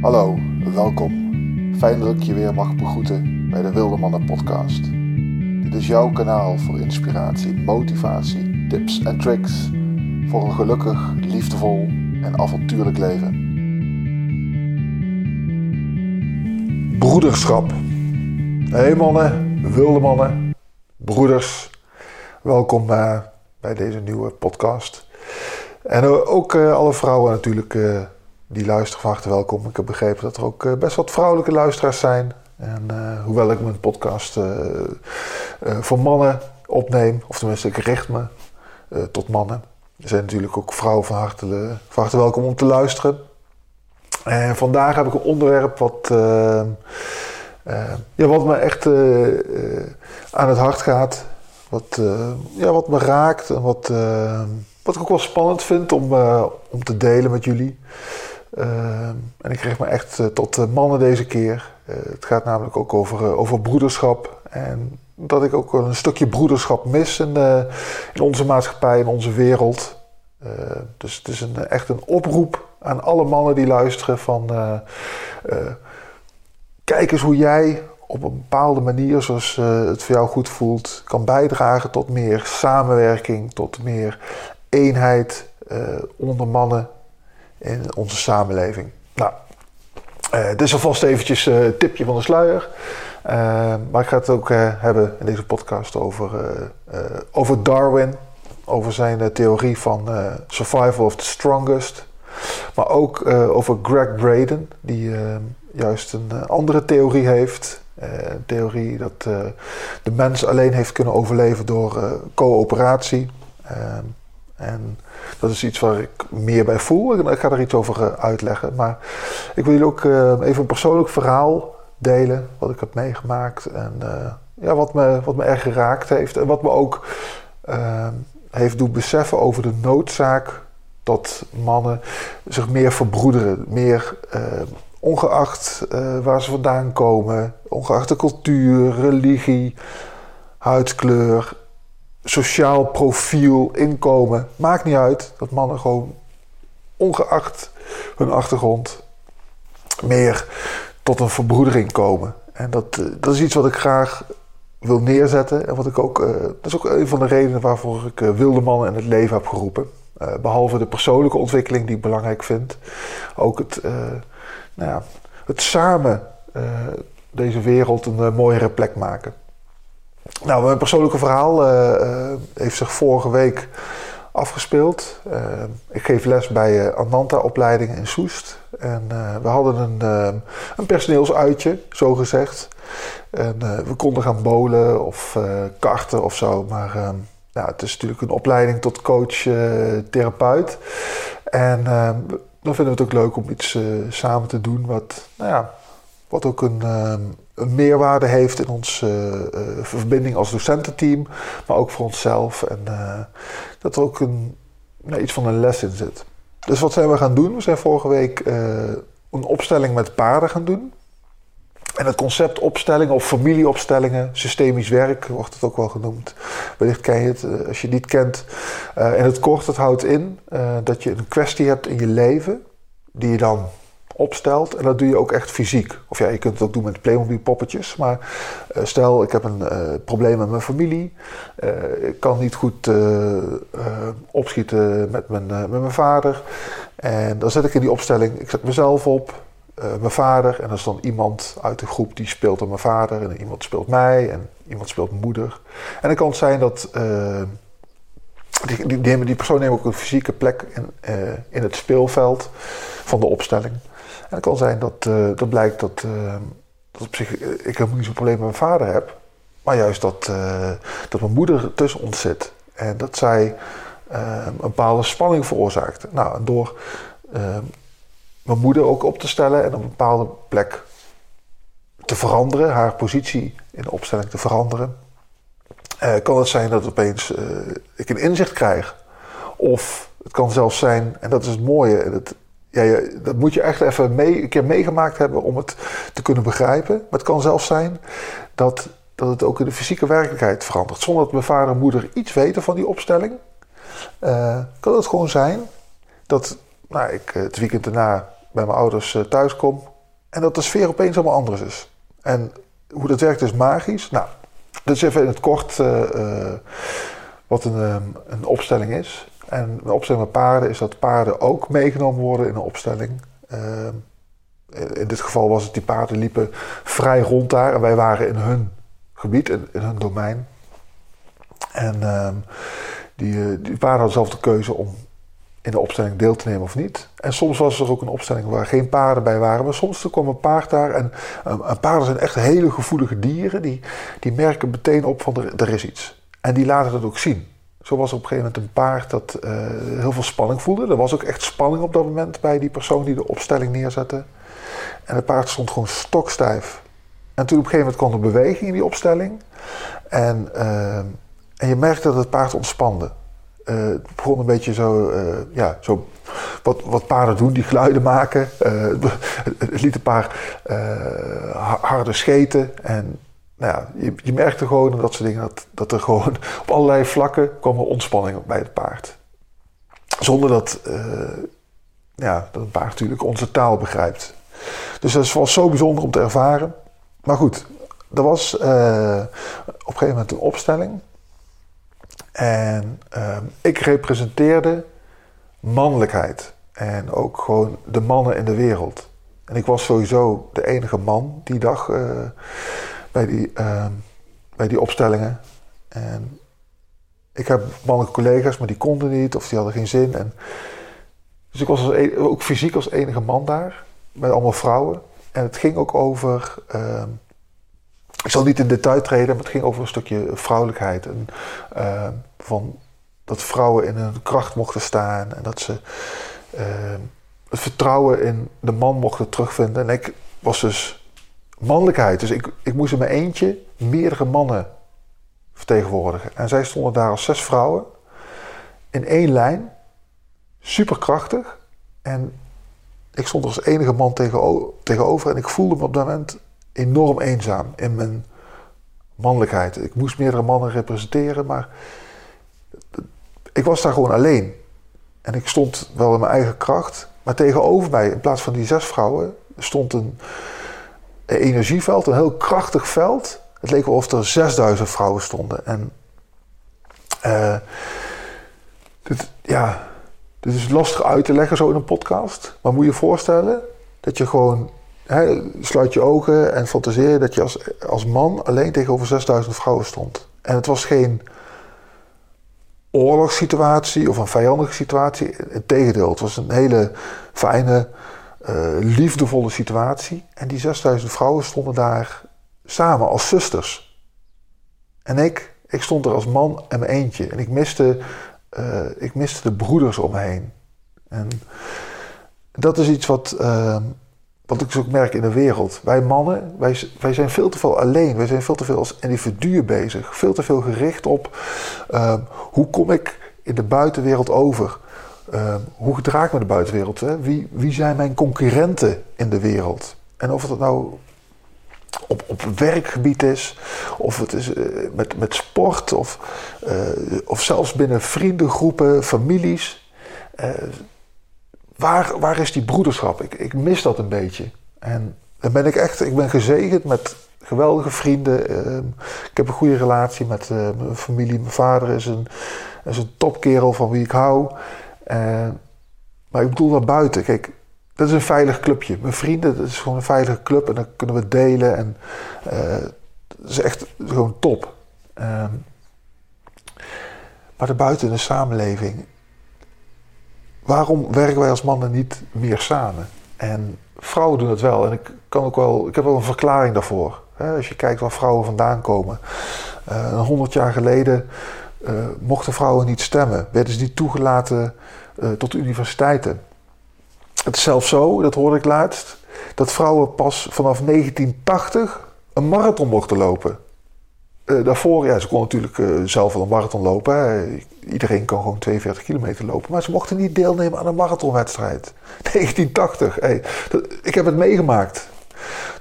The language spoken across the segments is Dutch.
Hallo, welkom. Fijn dat ik je weer mag begroeten bij de Wilde Mannen podcast. Dit is jouw kanaal voor inspiratie, motivatie, tips en tricks voor een gelukkig, liefdevol en avontuurlijk leven. Broederschap. Hey mannen, wilde mannen, broeders. Welkom uh, bij deze nieuwe podcast. En uh, ook uh, alle vrouwen natuurlijk die luisteren van harte welkom. Ik heb begrepen dat er ook uh, best wat vrouwelijke luisteraars zijn. En uh, hoewel ik mijn podcast uh, voor mannen opneem, of tenminste ik richt me tot mannen. Zijn natuurlijk ook vrouwen van harte, van harte welkom om te luisteren. En vandaag heb ik een onderwerp wat, ja, wat me echt aan het hart gaat. Wat, ja, wat me raakt en wat, wat ik ook wel spannend vind om, om te delen met jullie. Uh, en ik kreeg me echt uh, tot uh, mannen deze keer. het gaat namelijk ook over, over broederschap. En dat ik ook een stukje broederschap mis in, in onze maatschappij, in onze wereld. dus het is een, echt een oproep aan alle mannen die luisteren van... kijk eens hoe jij op een bepaalde manier, zoals het voor jou goed voelt... kan bijdragen tot meer samenwerking, tot meer eenheid onder mannen in onze samenleving. Nou, uh, dit is alvast eventjes een uh, tipje van de sluier. Uh, maar ik ga het ook eh, hebben in deze podcast over, over Darwin. Over zijn theorie van survival of the strongest. Maar ook over Greg Braden, die juist een andere theorie heeft. een theorie dat de mens alleen heeft kunnen overleven door coöperatie. En dat is iets waar ik meer bij voel. Ik ga er iets over eh, uitleggen. Maar ik wil jullie ook eh, even een persoonlijk verhaal delen. Wat ik heb meegemaakt. En eh, ja, wat, me, wat me erg geraakt heeft. En wat me ook heeft doen beseffen over de noodzaak dat mannen zich meer verbroederen. Meer ongeacht waar ze vandaan komen. Ongeacht de cultuur, religie, huidskleur sociaal profiel, inkomen. Maakt niet uit dat mannen gewoon ongeacht hun achtergrond meer tot een verbroedering komen. En dat, eh, dat is iets wat ik graag wil neerzetten. En wat ik ook, uh, dat is ook een van de redenen waarvoor ik uh, wilde mannen in het leven heb geroepen. Behalve de persoonlijke ontwikkeling die ik belangrijk vind. Ook het, nou ja, het samen deze wereld een mooiere plek maken. Nou, mijn persoonlijke verhaal uh, uh, heeft zich vorige week afgespeeld. Uh, ik geef les bij Ananta-opleidingen in Soest. En we hadden een, een personeelsuitje, zo gezegd. En we konden gaan bolen of karten of zo. Maar ja, het is natuurlijk een opleiding tot coach-therapeut. en dan vinden we het ook leuk om iets samen te doen wat, nou ja, wat ook een een meerwaarde heeft in onze uh, verbinding als docententeam, maar ook voor onszelf. En uh, dat er ook een, nou, iets van een les in zit. Dus wat zijn we gaan doen? We zijn vorige week uh, een opstelling met paarden gaan doen. En het concept opstellingen of familieopstellingen, systemisch werk wordt het ook wel genoemd. Wellicht ken je het, als je het niet kent. in het kort, het houdt in dat je een kwestie hebt in je leven die je dan opstelt. En dat doe je ook echt fysiek. Of ja, je kunt het ook doen met Playmobil poppetjes. Maar uh, stel, ik heb een uh, probleem met mijn familie. Uh, ik kan niet goed opschieten met mijn, met mijn vader. En dan zet ik in die opstelling, ik zet mezelf op. mijn vader en dan is dan iemand uit de groep die speelt dan mijn vader en iemand speelt mij en iemand speelt moeder. En dan kan het zijn dat die, die, die, persoon neemt ook een fysieke plek in, in het speelveld van de opstelling. En het kan zijn dat, uh, dat blijkt dat, uh, dat op zich, ik helemaal niet zo'n probleem met mijn vader heb. Maar juist dat, dat mijn moeder tussen ons zit. En dat zij een bepaalde spanning veroorzaakt. Nou, door mijn moeder ook op te stellen en op een bepaalde plek te veranderen, haar positie in de opstelling te veranderen, kan het zijn dat opeens ik een inzicht krijg. Of het kan zelfs zijn, en dat is het mooie, ja, dat moet je echt even mee, een keer meegemaakt hebben om het te kunnen begrijpen. Maar het kan zelfs zijn dat, dat het ook in de fysieke werkelijkheid verandert. Zonder dat mijn vader en moeder iets weten van die opstelling. Uh, kan het gewoon zijn dat nou, ik het weekend daarna bij mijn ouders uh, thuis kom en dat de sfeer opeens allemaal anders is. En hoe dat werkt is magisch. Nou, dat is even in het kort wat een, een opstelling is. En een opstelling met paarden is dat paarden ook meegenomen worden in een opstelling. Ehm, in dit geval was het die paarden liepen vrij rond daar en wij waren in hun gebied, in, hun domein. En ehm, die, eh, die paarden hadden zelf de keuze om in de opstelling deel te nemen of niet. En soms was er ook een opstelling waar geen paarden bij waren. Maar soms kwam een paard daar. En paarden zijn echt hele gevoelige dieren. Die, die merken meteen op van er, er is iets. En die laten dat ook zien. Zo was er op een gegeven moment een paard dat uh, heel veel spanning voelde. Er was ook echt spanning op dat moment bij die persoon die de opstelling neerzette. En het paard stond gewoon stokstijf. En toen op een gegeven moment kwam er beweging in die opstelling. En, uh, en je merkte dat het paard ontspande. Uh, het begon een beetje zo, ja, zo wat, wat paarden doen, die geluiden maken. het liet een paar harde scheten. En nou ja, je, merkte gewoon dat soort dingen, dat, dat er gewoon op allerlei vlakken kwam er ontspanning bij het paard. Zonder dat, uh, ja, dat een paard natuurlijk onze taal begrijpt. Dus dat was zo bijzonder om te ervaren. Maar goed, er was uh, op een gegeven moment een opstelling. En uh, ik representeerde mannelijkheid. En ook gewoon de mannen in de wereld. En ik was sowieso de enige man die dag bij die, ehm, bij die opstellingen. En ik heb mannelijke collega's, maar die konden niet of die hadden geen zin. En, dus ik was ook fysiek als enige man daar, met allemaal vrouwen. En het ging ook over. Uh, ik zal niet in detail treden, maar het ging over een stukje vrouwelijkheid. En, uh, van dat vrouwen in hun kracht mochten staan en dat ze het vertrouwen in de man mochten terugvinden. En ik was dus mannelijkheid. Dus ik, ik moest in mijn eentje meerdere mannen vertegenwoordigen. En zij stonden daar als zes vrouwen in één lijn, superkrachtig. En ik stond er als enige man tegenover en ik voelde me op dat moment enorm eenzaam in mijn mannelijkheid. Ik moest meerdere mannen representeren, maar ik was daar gewoon alleen. En ik stond wel in mijn eigen kracht, maar tegenover mij, in plaats van die zes vrouwen, stond een, energieveld, een heel krachtig veld. Het leek wel of er 6000 vrouwen stonden. En uh, dit, ja, dit is lastig uit te leggen zo in een podcast. Maar moet je je voorstellen dat je gewoon hè, sluit je ogen en fantaseer dat je als, als man alleen tegenover 6000 vrouwen stond. En het was geen oorlogssituatie of een vijandige situatie. Integendeel, het was een hele fijne, liefdevolle situatie. En die 6000 vrouwen stonden daar samen als zusters. En ik, ik stond er als man en mijn eentje. En ik miste, uh, ik miste de broeders om me heen. En dat is iets wat, uh, wat ik ook merk in de wereld. Wij mannen, wij, wij zijn veel te veel alleen. Wij zijn veel te veel als individuen bezig. Veel te veel gericht op hoe kom ik in de buitenwereld over. Uh, hoe gedraag ik me de buitenwereld? Hè? Wie, wie zijn mijn concurrenten in de wereld? En of het nou op, op werkgebied is, of het is uh, met, met sport, of, uh, of zelfs binnen vriendengroepen, families. waar, waar is die broederschap? Ik, ik mis dat een beetje. En dan ben ik echt, ik ben gezegend met geweldige vrienden. Ehm, ik heb een goede relatie met mijn familie. Mijn vader is een, is een topkerel van wie ik hou. Uh, maar ik bedoel daar buiten. Kijk, dat is een veilig clubje. Mijn vrienden, dat is gewoon een veilige club. En dan kunnen we delen. En uh, dat is echt gewoon top. Uh, maar daarbuiten in de samenleving. Waarom werken wij als mannen niet meer samen? En vrouwen doen het wel. En ik, kan ook wel, ik heb wel een verklaring daarvoor. Als je kijkt waar vrouwen vandaan komen. Uh, 100 jaar geleden mochten vrouwen niet stemmen. Werden ze niet toegelaten uh, tot universiteiten. Het is zelfs zo, dat hoorde ik laatst, dat vrouwen pas vanaf 1980 een marathon mochten lopen. Uh, daarvoor, ja, ze konden natuurlijk uh, zelf wel een marathon lopen. Iedereen kan gewoon 42 kilometer lopen. Maar ze mochten niet deelnemen aan een marathonwedstrijd. 1980, hey, dat, ik heb het meegemaakt.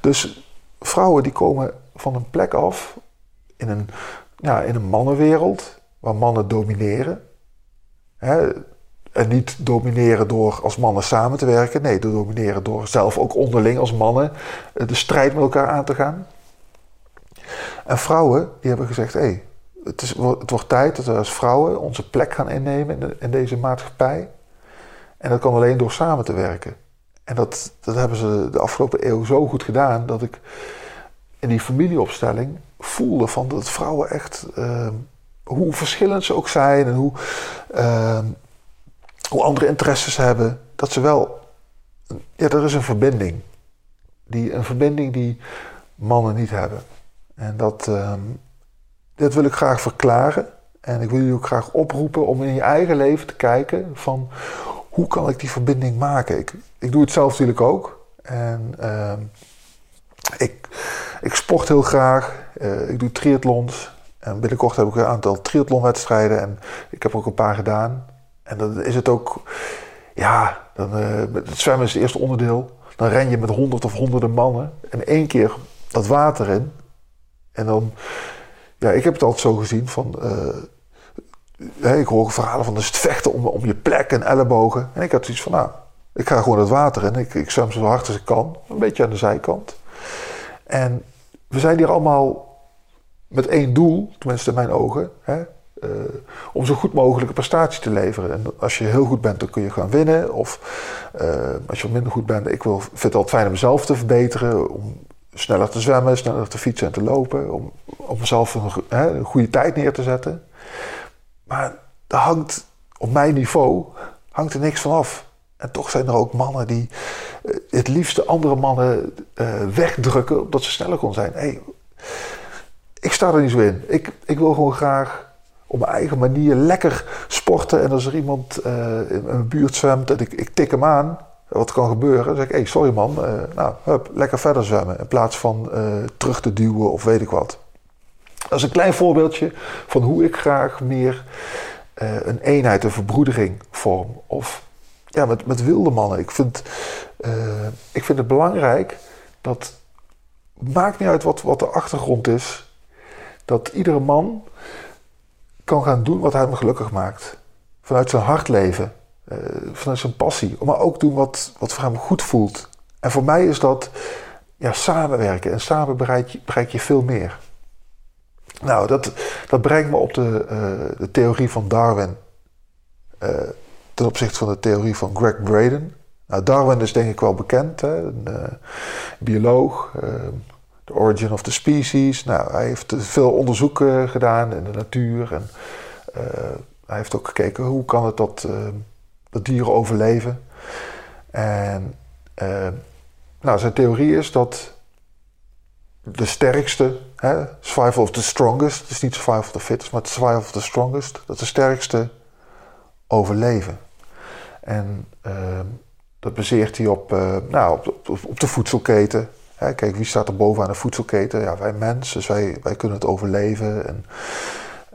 Dus vrouwen die komen van een plek af in een, ja, in een mannenwereld waar mannen domineren. Hè, en niet domineren door als mannen samen te werken. Nee, domineren door zelf ook onderling als mannen eh, de strijd met elkaar aan te gaan. En vrouwen, die hebben gezegd: hé, hey, het, is, het wordt tijd dat we als vrouwen onze plek gaan innemen in, deze maatschappij. En dat kan alleen door samen te werken. En dat, dat hebben ze de afgelopen eeuw zo goed gedaan dat ik in die familieopstelling voelde van dat vrouwen echt, uh, hoe verschillend ze ook zijn en hoe, uh, hoe andere interesses hebben, dat ze wel, ja, er is een verbinding. Die, een verbinding die mannen niet hebben. En dat, uh, dat wil ik graag verklaren. En ik wil jullie ook graag oproepen om in je eigen leven te kijken van hoe kan ik die verbinding maken? Ik, ik doe het zelf natuurlijk ook. En ehm, ik, ik sport heel graag. Uh, ik doe triathlons. En binnenkort heb ik een aantal triathlonwedstrijden. En ik heb ook een paar gedaan. En dan is het ook... Ja, dan, uh, het zwemmen is het eerste onderdeel. Dan ren je met honderd of honderden mannen. En één keer dat water in. En dan... Ja, ik heb het altijd zo gezien van... Uh, ik hoor verhalen van dus het vechten om, om je plek en ellebogen. En ik had zoiets van, nou, ik ga gewoon het water in. Ik, ik zwem zo hard als ik kan. Een beetje aan de zijkant. En we zijn hier allemaal met één doel, tenminste in mijn ogen. Hè, uh, om zo goed mogelijk een prestatie te leveren. En als je heel goed bent, dan kun je gaan winnen. Of uh, als je minder goed bent, ik wil, vind het altijd fijn om mezelf te verbeteren. Om sneller te zwemmen, sneller te fietsen en te lopen. Om, om mezelf een, hè, een goede tijd neer te zetten. Maar er hangt op mijn niveau hangt er niks van af. En toch zijn er ook mannen die uh, het liefste andere mannen wegdrukken omdat ze sneller kon zijn. Hey, ik sta er niet zo in. Ik, ik wil gewoon graag op mijn eigen manier lekker sporten. En als er iemand uh, in mijn buurt zwemt en ik, ik tik hem aan, wat kan gebeuren, dan zeg ik: hey, sorry man, nou, hup, lekker verder zwemmen. In plaats van terug te duwen of weet ik wat. Dat is een klein voorbeeldje van hoe ik graag meer een eenheid, een verbroedering vorm. Of ja, met, met wilde mannen. Ik vind, ik vind het belangrijk dat. Maakt niet uit wat, wat de achtergrond is. Dat iedere man kan gaan doen wat hem gelukkig maakt. Vanuit zijn hart leven. Uh, vanuit zijn passie. Maar ook doen wat, wat voor hem goed voelt. En voor mij is dat ja, samenwerken. En samen bereik je, bereik je veel meer. Nou, dat, dat brengt me op de, uh, de theorie van Darwin. Uh, ten opzichte van de theorie van Greg Braden. Nou, Darwin is denk ik wel bekend, hè? een bioloog. The Origin of the Species. Nou, hij heeft veel onderzoek gedaan in de natuur. En hij heeft ook gekeken hoe kan het dat, dat dieren overleven. En nou, zijn theorie is dat de sterkste, hè, survival of the strongest, dus niet survival of the fittest, maar survival of the strongest, dat de sterkste overleven. En dat baseert hij op, nou, op, op, de voedselketen. Kijk, wie staat er bovenaan de voedselketen? Ja, wij mensen, dus wij, wij kunnen het overleven. En,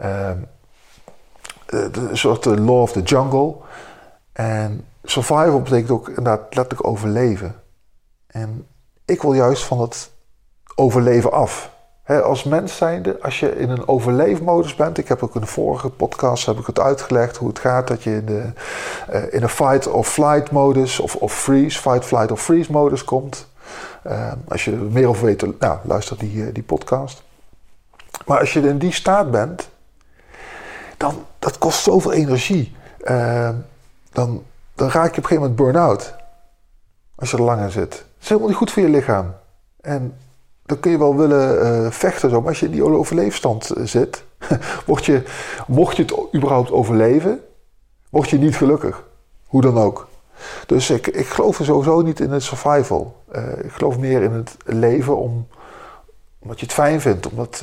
uh, een soort law of the jungle. En survival betekent ook inderdaad letterlijk overleven. En ik wil juist van dat overleven af. als mens zijnde, als je in een overleefmodus bent, ik heb ook in de vorige podcast heb ik het uitgelegd hoe het gaat dat je in, de, uh, in een fight or flight modus of, of freeze, fight, flight of freeze modus komt. Uh, als je er meer over weet, nou, luister die, die podcast. Maar als je in die staat bent, dan dat kost zoveel energie. Uh, dan, dan raak je op een gegeven moment burn-out. Als je er lang zit. Dat is helemaal niet goed voor je lichaam. En dan kun je wel willen vechten, zo, maar als je in die overleefstand eh, zit, word je, mocht je het überhaupt overleven, word je niet gelukkig. Hoe dan ook. Dus ik, ik geloof er sowieso niet in het survival. Uh, ik geloof meer in het leven om, omdat je het fijn vindt. Omdat,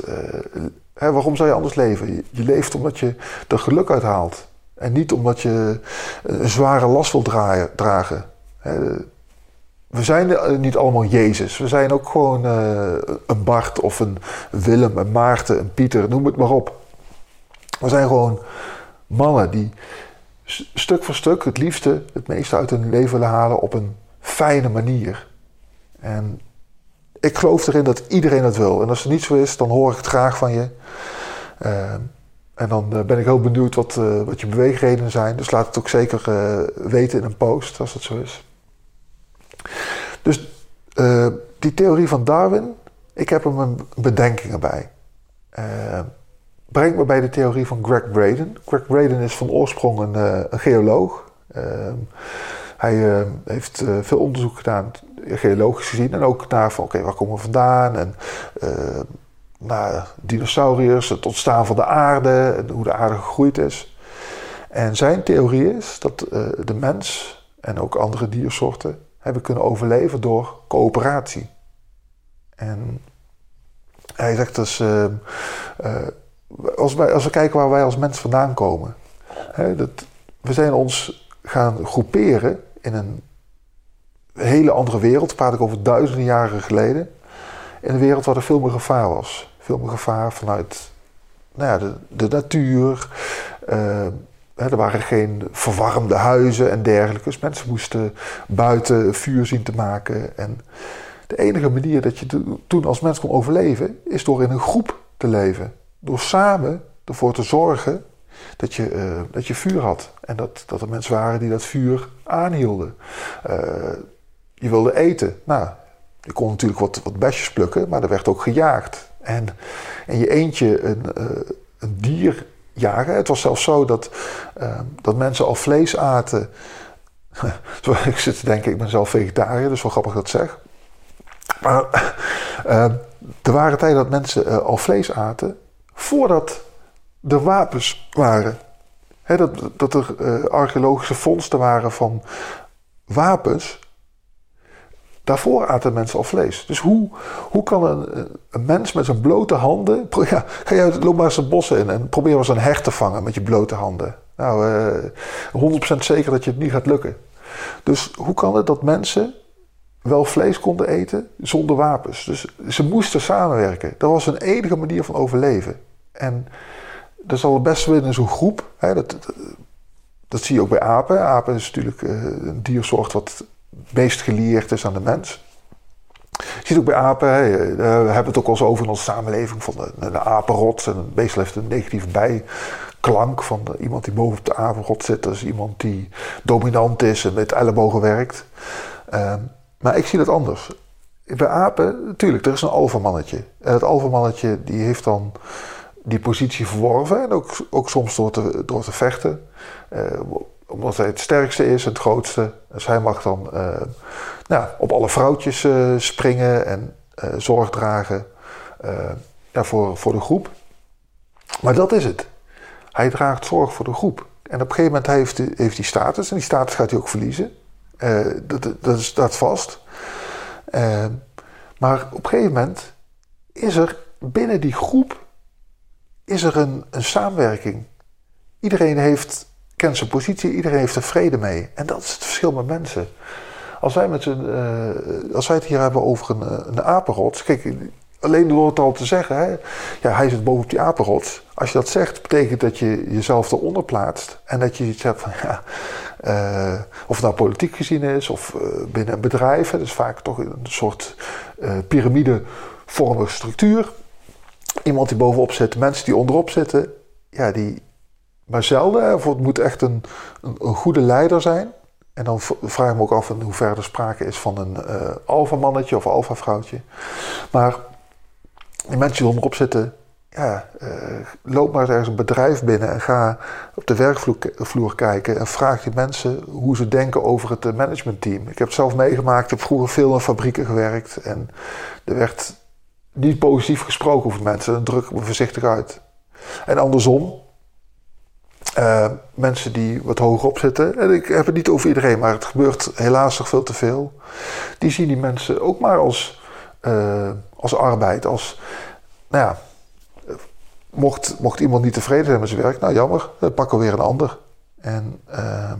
hè, waarom zou je anders leven? Je, leeft omdat je er geluk uit haalt. En niet omdat je een zware last wil dragen. Hè, we zijn eh, niet allemaal Jezus. We zijn ook gewoon een Bart of een Willem, een Maarten, een Pieter, noem het maar op. We zijn gewoon mannen die stuk voor stuk het liefste het meeste uit hun leven willen halen op een fijne manier. En ik geloof erin dat iedereen dat wil. En als het niet zo is, dan hoor ik het graag van je. Uh, En dan ben ik heel benieuwd wat, wat je beweegredenen zijn. Dus laat het ook zeker weten in een post als dat zo is. Dus die theorie van Darwin, ik heb er mijn bedenkingen bij. Brengt me bij de theorie van Greg Braden. Greg Braden is van oorsprong een, een geoloog. Ehm, hij eh, heeft eh, veel onderzoek gedaan, geologisch gezien, en ook naar van oké, waar komen we vandaan? En uh, naar dinosauriërs, het ontstaan van de aarde en hoe de aarde gegroeid is. En zijn theorie is dat de mens en ook andere diersoorten hebben kunnen overleven door coöperatie. En hij zegt dus, als, wij, als we kijken waar wij als mens vandaan komen, hè, dat, we zijn ons gaan groeperen in een hele andere wereld. Praat ik over duizenden jaren geleden. In een wereld waar er veel meer gevaar was. Veel meer gevaar vanuit nou ja, de, de natuur. Uh, er waren geen verwarmde huizen en dergelijke. Dus mensen moesten buiten vuur zien te maken. En de enige manier dat je toen als mens kon overleven, is door in een groep te leven. Door samen ervoor te zorgen dat je, uh, dat je vuur had. En dat, dat er mensen waren die dat vuur aanhielden. Uh, je wilde eten. Nou, je kon natuurlijk wat, wat besjes plukken, maar er werd ook gejaagd. En, en je eentje een, uh, een dier jagen. Het was zelfs zo dat, dat mensen al vlees aten. ik zit te denken, ik ben zelf vegetariër, dus wel grappig dat ik zeg. Maar er waren tijden dat mensen al vlees aten voordat de wapens waren. dat, dat er uh, archeologische vondsten waren van wapens. Daarvoor aten mensen al vlees. Dus hoe, hoe kan een, een mens met zijn blote handen. Ja, ga je loop maar eens het bos in en probeer eens een hert te vangen met je blote handen. Nou, uh, eh, 100% zeker dat je het niet gaat lukken. Dus hoe kan het dat mensen wel vlees konden eten zonder wapens? Dus ze moesten samenwerken. Dat was een enige manier van overleven. En dat zal het best wel in zo'n groep. Hè, dat, dat, zie je ook bij apen. Apen is natuurlijk uh, een diersoort wat het meest geleerd is aan de mens. Je ziet ook bij apen, eh, we hebben het ook al eens over in onze samenleving van de, de apenrot. En beest heeft een negatief bijklank van iemand die boven op de apenrot zit. Dat is iemand die dominant is en met ellebogen werkt. Uh, maar ik zie dat anders. Bij apen, natuurlijk, er is een alfamannetje. En het alfamannetje die heeft dan die positie verworven. En ook, ook soms door te, door te vechten. Uh, omdat hij het sterkste is, het grootste. Dus hij mag dan uh, nou, op alle vrouwtjes uh, springen en zorg dragen ja, voor, voor de groep. Maar dat is het. Hij draagt zorg voor de groep. En op een gegeven moment heeft hij, heeft hij status. En die status gaat hij ook verliezen. Dat, dat staat vast. maar op een gegeven moment is er binnen die groep is er een, een samenwerking. Iedereen heeft, kent zijn positie, iedereen heeft er vrede mee. En dat is het verschil met mensen. Als wij, met uh, als wij het hier hebben over een, eh, een apenrots. Kijk, alleen door het al te zeggen, hè, ja, hij zit boven op die apenrots. Als je dat zegt, betekent dat je jezelf eronder plaatst. En dat je iets hebt van, ja, uh, of het nou politiek gezien is of uh, binnen een bedrijf. Dus vaak toch een soort uh, piramidevormige structuur iemand die bovenop zit, mensen die onderop zitten, ja, die. Maar zelden, of het moet echt een, een, een goede leider zijn. En dan vraag ik me ook af in hoeverre er sprake is van een uh, alfamannetje of alfavrouwtje. Maar die mensen die onderop zitten, ja, uh, loop maar ergens een bedrijf binnen en ga op de werkvloer kijken en vraag die mensen hoe ze denken over het eh, managementteam. Ik heb het zelf meegemaakt, ik heb vroeger veel in fabrieken gewerkt en er werd niet positief gesproken over mensen. Dan druk ik me voorzichtig uit. En andersom, uh, mensen die wat hoger op zitten, en ik heb het niet over iedereen, maar het gebeurt helaas nog veel te veel. Die zien die mensen ook maar als, als arbeid, als, nou ja, mocht, mocht iemand niet tevreden zijn met zijn werk, nou jammer, dan pakken we weer een ander. En uh,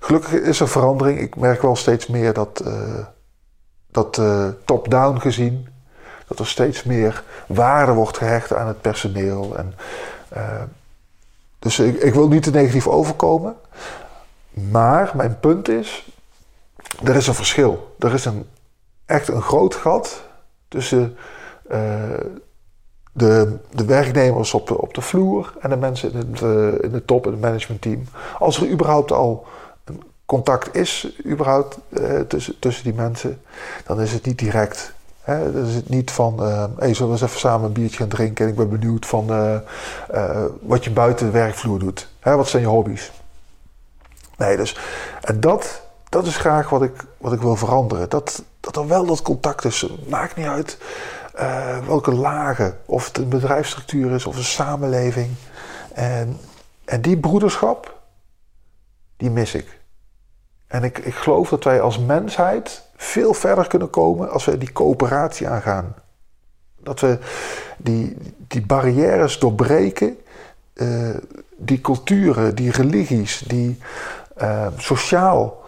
gelukkig is er verandering. Ik merk wel steeds meer dat, dat top-down gezien dat er steeds meer waarde wordt gehecht aan het personeel. En, uh, dus ik, ik, wil niet te negatief overkomen. Maar mijn punt is, er is een verschil. Er is een, echt een groot gat tussen uh, de, de werknemers op de, op de vloer en de mensen in, het, in de top, in het managementteam. Als er überhaupt al een contact is überhaupt, tussen, tussen die mensen, dan is het niet direct He, dan is het niet van, hey, zullen we eens even samen een biertje gaan drinken en ik ben benieuwd van wat je buiten de werkvloer doet. He, wat zijn je hobby's? Nee, dus, en dat, dat is graag wat ik, wat ik wil veranderen. Dat, dat er wel dat contact is. Maakt niet uit welke lagen, of het een bedrijfsstructuur is of een samenleving. En, en die broederschap, die mis ik. En ik, ik geloof dat wij als mensheid veel verder kunnen komen als we die coöperatie aangaan. Dat we die, die barrières doorbreken, uh, die culturen, die religies, die uh, sociaal,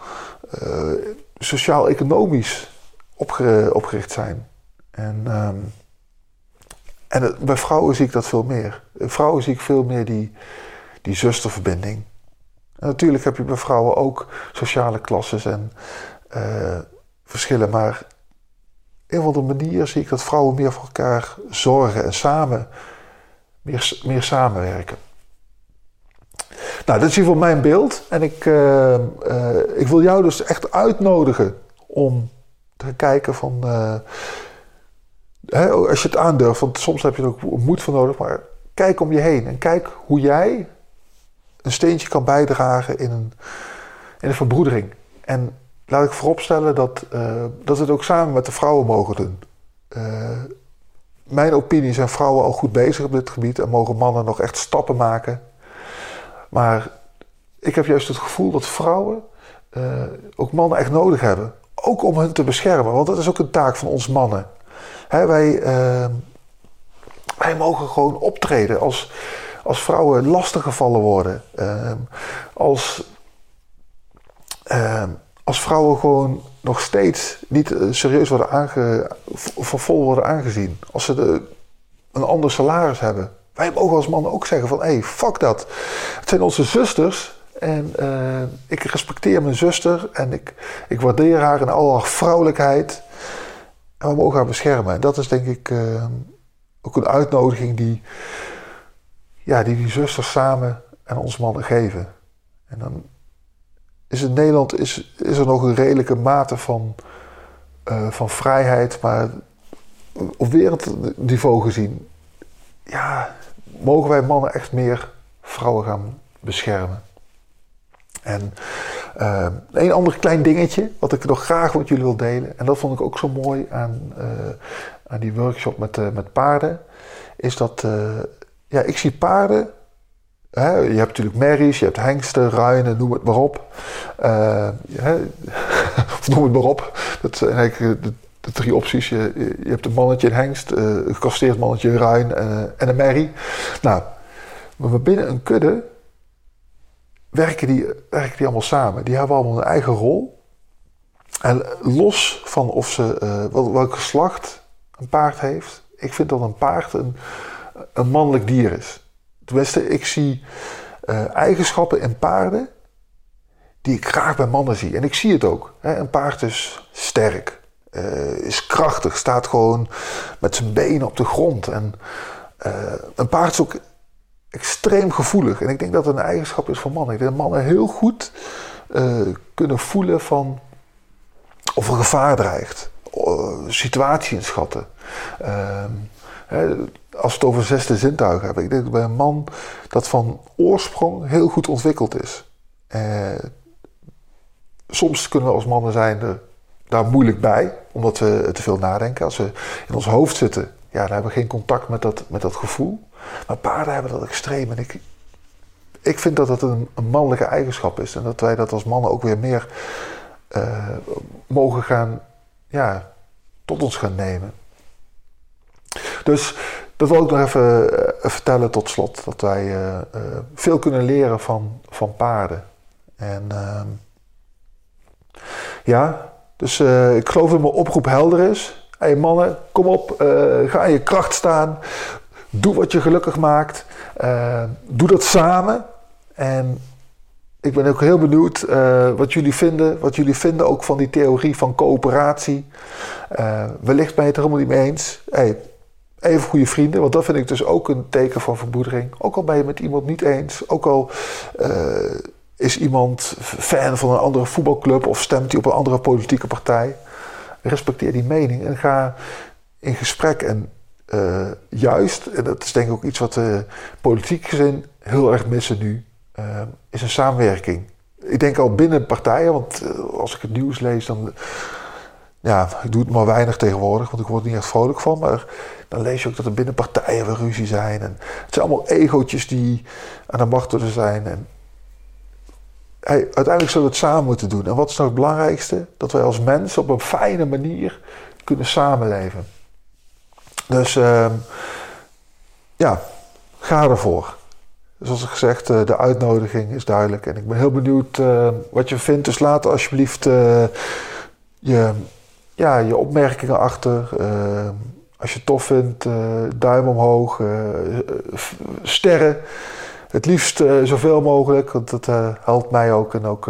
uh, sociaal-economisch opge, opgericht zijn. En, um, en bij vrouwen zie ik dat veel meer. Vrouwen zie ik veel meer die, die zusterverbinding. En natuurlijk heb je bij vrouwen ook sociale klasses en verschillen. Maar een of andere manier zie ik dat vrouwen meer voor elkaar zorgen en samen meer, meer samenwerken. Nou, dat is hier voor mijn beeld. En ik, uh, uh, ik wil jou dus echt uitnodigen om te kijken van. Uh, hè, als je het aandurft, want soms heb je er ook moed voor nodig, maar kijk om je heen en kijk hoe jij een steentje kan bijdragen in een, in een verbroedering. En laat ik vooropstellen dat, dat we het ook samen met de vrouwen mogen doen. Mijn opinie zijn vrouwen al goed bezig op dit gebied en mogen mannen nog echt stappen maken. Maar ik heb juist het gevoel dat vrouwen uh, ook mannen echt nodig hebben. Ook om hen te beschermen, want dat is ook een taak van ons mannen. Hè, wij, wij mogen gewoon optreden als, als vrouwen lastiggevallen worden. als als vrouwen gewoon nog steeds niet eh, serieus worden aange, vol worden aangezien. Als ze de, een ander salaris hebben. Wij mogen als mannen ook zeggen van, hé, fuck dat. Het zijn onze zusters en uh, ik respecteer mijn zuster en ik, ik waardeer haar in al haar vrouwelijkheid. En we mogen haar beschermen. En dat is denk ik uh, ook een uitnodiging die, ja, die die zusters samen aan ons mannen geven. En dan is in Nederland is, is er nog een redelijke mate van, uh, van vrijheid, maar op wereldniveau gezien, ja, mogen wij mannen echt meer vrouwen gaan beschermen. En uh, een ander klein dingetje, wat ik nog graag met jullie wil delen, en dat vond ik ook zo mooi aan, uh, aan die workshop met, uh, met paarden, is dat ja, ik zie paarden Hè, je hebt natuurlijk merries, je hebt hengsten, ruinen, noem het maar op. Uh, noem het maar op. Dat zijn eigenlijk de, de drie opties. Je, je, hebt een mannetje, een hengst, uh, een gecastreerd mannetje, een ruin uh, en een merrie. Nou, maar binnen een kudde werken die, werken die allemaal samen. Die hebben allemaal een eigen rol. En los van of ze, uh, welk geslacht een paard heeft, ik vind dat een paard een, een mannelijk dier is. Tenminste, ik zie eigenschappen in paarden die ik graag bij mannen zie. En ik zie het ook. Hè. Een paard is sterk, uh, is krachtig, staat gewoon met zijn benen op de grond. En uh, een paard is ook extreem gevoelig. En ik denk dat het een eigenschap is van mannen. Ik denk dat mannen heel goed kunnen voelen van of er gevaar dreigt. situatie inschatten. Ehm, als we het over zesde zintuigen hebben. Ik denk dat bij een man dat van oorsprong heel goed ontwikkeld is. Eh, soms kunnen we als mannen zijn er daar moeilijk bij, omdat we te veel nadenken. Als we in ons hoofd zitten, ja, dan hebben we geen contact met dat, met dat gevoel. Maar paarden hebben dat extreem. En ik, ik vind dat dat een, een mannelijke eigenschap is. En dat wij dat als mannen ook weer meer uh, mogen gaan, ja, tot ons gaan nemen. Dus dat wil ik nog even uh, vertellen tot slot. Dat wij uh, veel kunnen leren van, van paarden. En ehm, ja, dus ik geloof dat mijn oproep helder is. Hé hey mannen, kom op, ga in je kracht staan. Doe wat je gelukkig maakt. doe dat samen. En ik ben ook heel benieuwd wat jullie vinden. Wat jullie vinden ook van die theorie van coöperatie. wellicht ben je het er helemaal niet mee eens. Hey, even goede vrienden. Want dat vind ik dus ook een teken van vermoedering. Ook al ben je met iemand niet eens. Ook al is iemand fan van een andere voetbalclub of stemt hij op een andere politieke partij. Respecteer die mening en ga in gesprek. En uh, juist, en dat is denk ik ook iets wat de politiek gezin heel erg missen nu, uh, is een samenwerking. Ik denk al binnen partijen, want als ik het nieuws lees, dan ja, ik doe het maar weinig tegenwoordig, want ik word er niet echt vrolijk van. Maar dan lees je ook dat er binnen partijen weer ruzie zijn. En het zijn allemaal egootjes die aan de macht willen zijn. En uiteindelijk zullen we het samen moeten doen. En wat is nou het belangrijkste? Dat wij als mensen op een fijne manier kunnen samenleven. Dus uh, ja, ga ervoor. Zoals ik gezegd, uh, de uitnodiging is duidelijk. En ik ben heel benieuwd uh, wat je vindt. Dus laat alsjeblieft uh, je ja, je opmerkingen achter. Uh, als je het tof vindt, duim omhoog, sterren. Het liefst zoveel mogelijk, want dat helpt mij ook en ook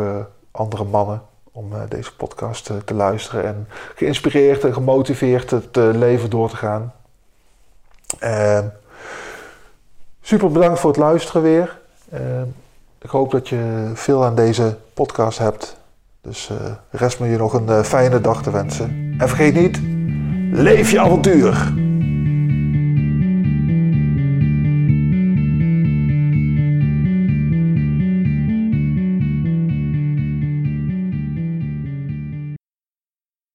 andere mannen om deze podcast te luisteren. En geïnspireerd en gemotiveerd het leven door te gaan. super bedankt voor het luisteren weer. ik hoop dat je veel aan deze podcast hebt. Dus rest me je nog een fijne dag te wensen. En vergeet niet, leef je avontuur!